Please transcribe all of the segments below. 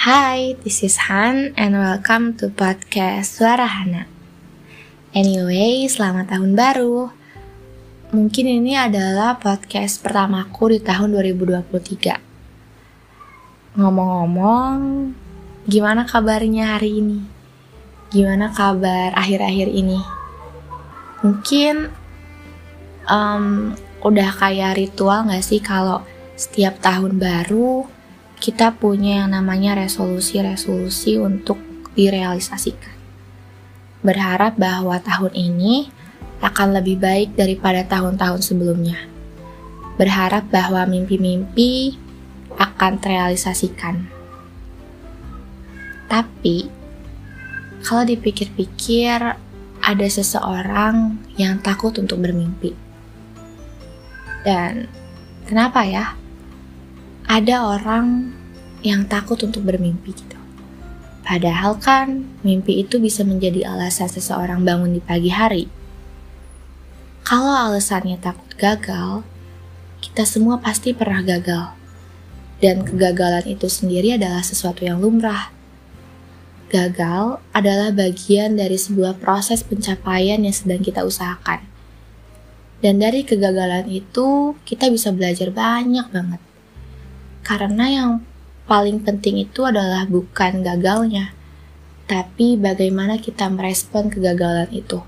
Hi, this is Han and welcome to podcast Suara Hana. Anyway, selamat tahun baru. Mungkin ini adalah podcast pertamaku di tahun 2023. Ngomong-ngomong, gimana kabarnya hari ini? Gimana kabar akhir-akhir ini? Mungkin um, udah kayak ritual gak sih kalau setiap tahun baru kita punya yang namanya resolusi-resolusi untuk direalisasikan. Berharap bahwa tahun ini akan lebih baik daripada tahun-tahun sebelumnya. Berharap bahwa mimpi-mimpi akan terrealisasikan. Tapi, kalau dipikir-pikir, ada seseorang yang takut untuk bermimpi. Dan kenapa ya? Ada orang yang takut untuk bermimpi gitu. Padahal kan mimpi itu bisa menjadi alasan seseorang bangun di pagi hari. Kalau alasannya takut gagal, kita semua pasti pernah gagal. Dan kegagalan itu sendiri adalah sesuatu yang lumrah. Gagal adalah bagian dari sebuah proses pencapaian yang sedang kita usahakan. Dan dari kegagalan itu, kita bisa belajar banyak banget karena yang paling penting itu adalah bukan gagalnya, tapi bagaimana kita merespon kegagalan itu.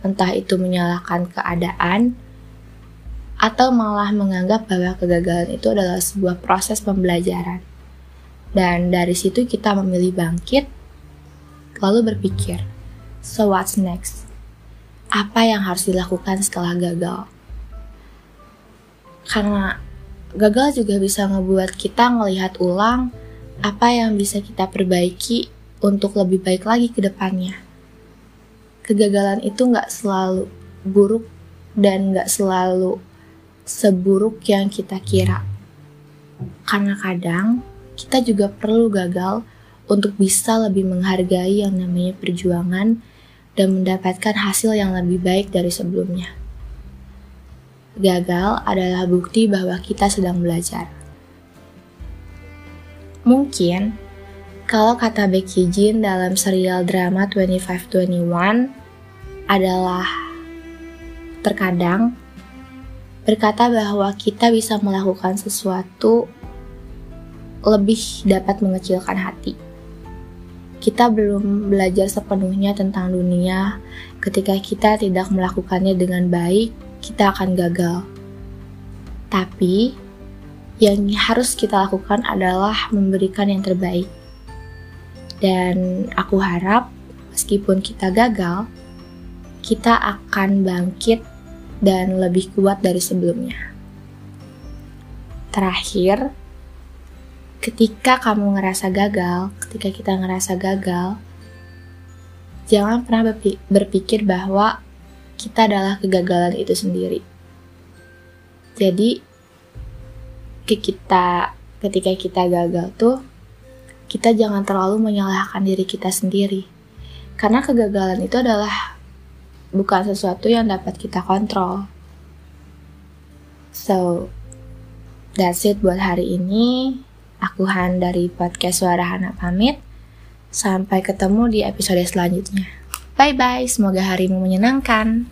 Entah itu menyalahkan keadaan, atau malah menganggap bahwa kegagalan itu adalah sebuah proses pembelajaran. Dan dari situ kita memilih bangkit, lalu berpikir, so what's next? Apa yang harus dilakukan setelah gagal? Karena gagal juga bisa ngebuat kita melihat ulang apa yang bisa kita perbaiki untuk lebih baik lagi ke depannya. Kegagalan itu nggak selalu buruk dan nggak selalu seburuk yang kita kira. Karena kadang kita juga perlu gagal untuk bisa lebih menghargai yang namanya perjuangan dan mendapatkan hasil yang lebih baik dari sebelumnya. Gagal adalah bukti bahwa kita sedang belajar. Mungkin, kalau kata Becky Jean dalam serial drama 2521 adalah terkadang berkata bahwa kita bisa melakukan sesuatu lebih dapat mengecilkan hati. Kita belum belajar sepenuhnya tentang dunia ketika kita tidak melakukannya dengan baik kita akan gagal. Tapi, yang harus kita lakukan adalah memberikan yang terbaik. Dan aku harap, meskipun kita gagal, kita akan bangkit dan lebih kuat dari sebelumnya. Terakhir, ketika kamu ngerasa gagal, ketika kita ngerasa gagal, jangan pernah berpikir bahwa kita adalah kegagalan itu sendiri. Jadi, ke kita ketika kita gagal tuh, kita jangan terlalu menyalahkan diri kita sendiri. Karena kegagalan itu adalah bukan sesuatu yang dapat kita kontrol. So, that's it buat hari ini. Aku Han dari podcast Suara Hana pamit. Sampai ketemu di episode selanjutnya. Bye bye, semoga harimu menyenangkan.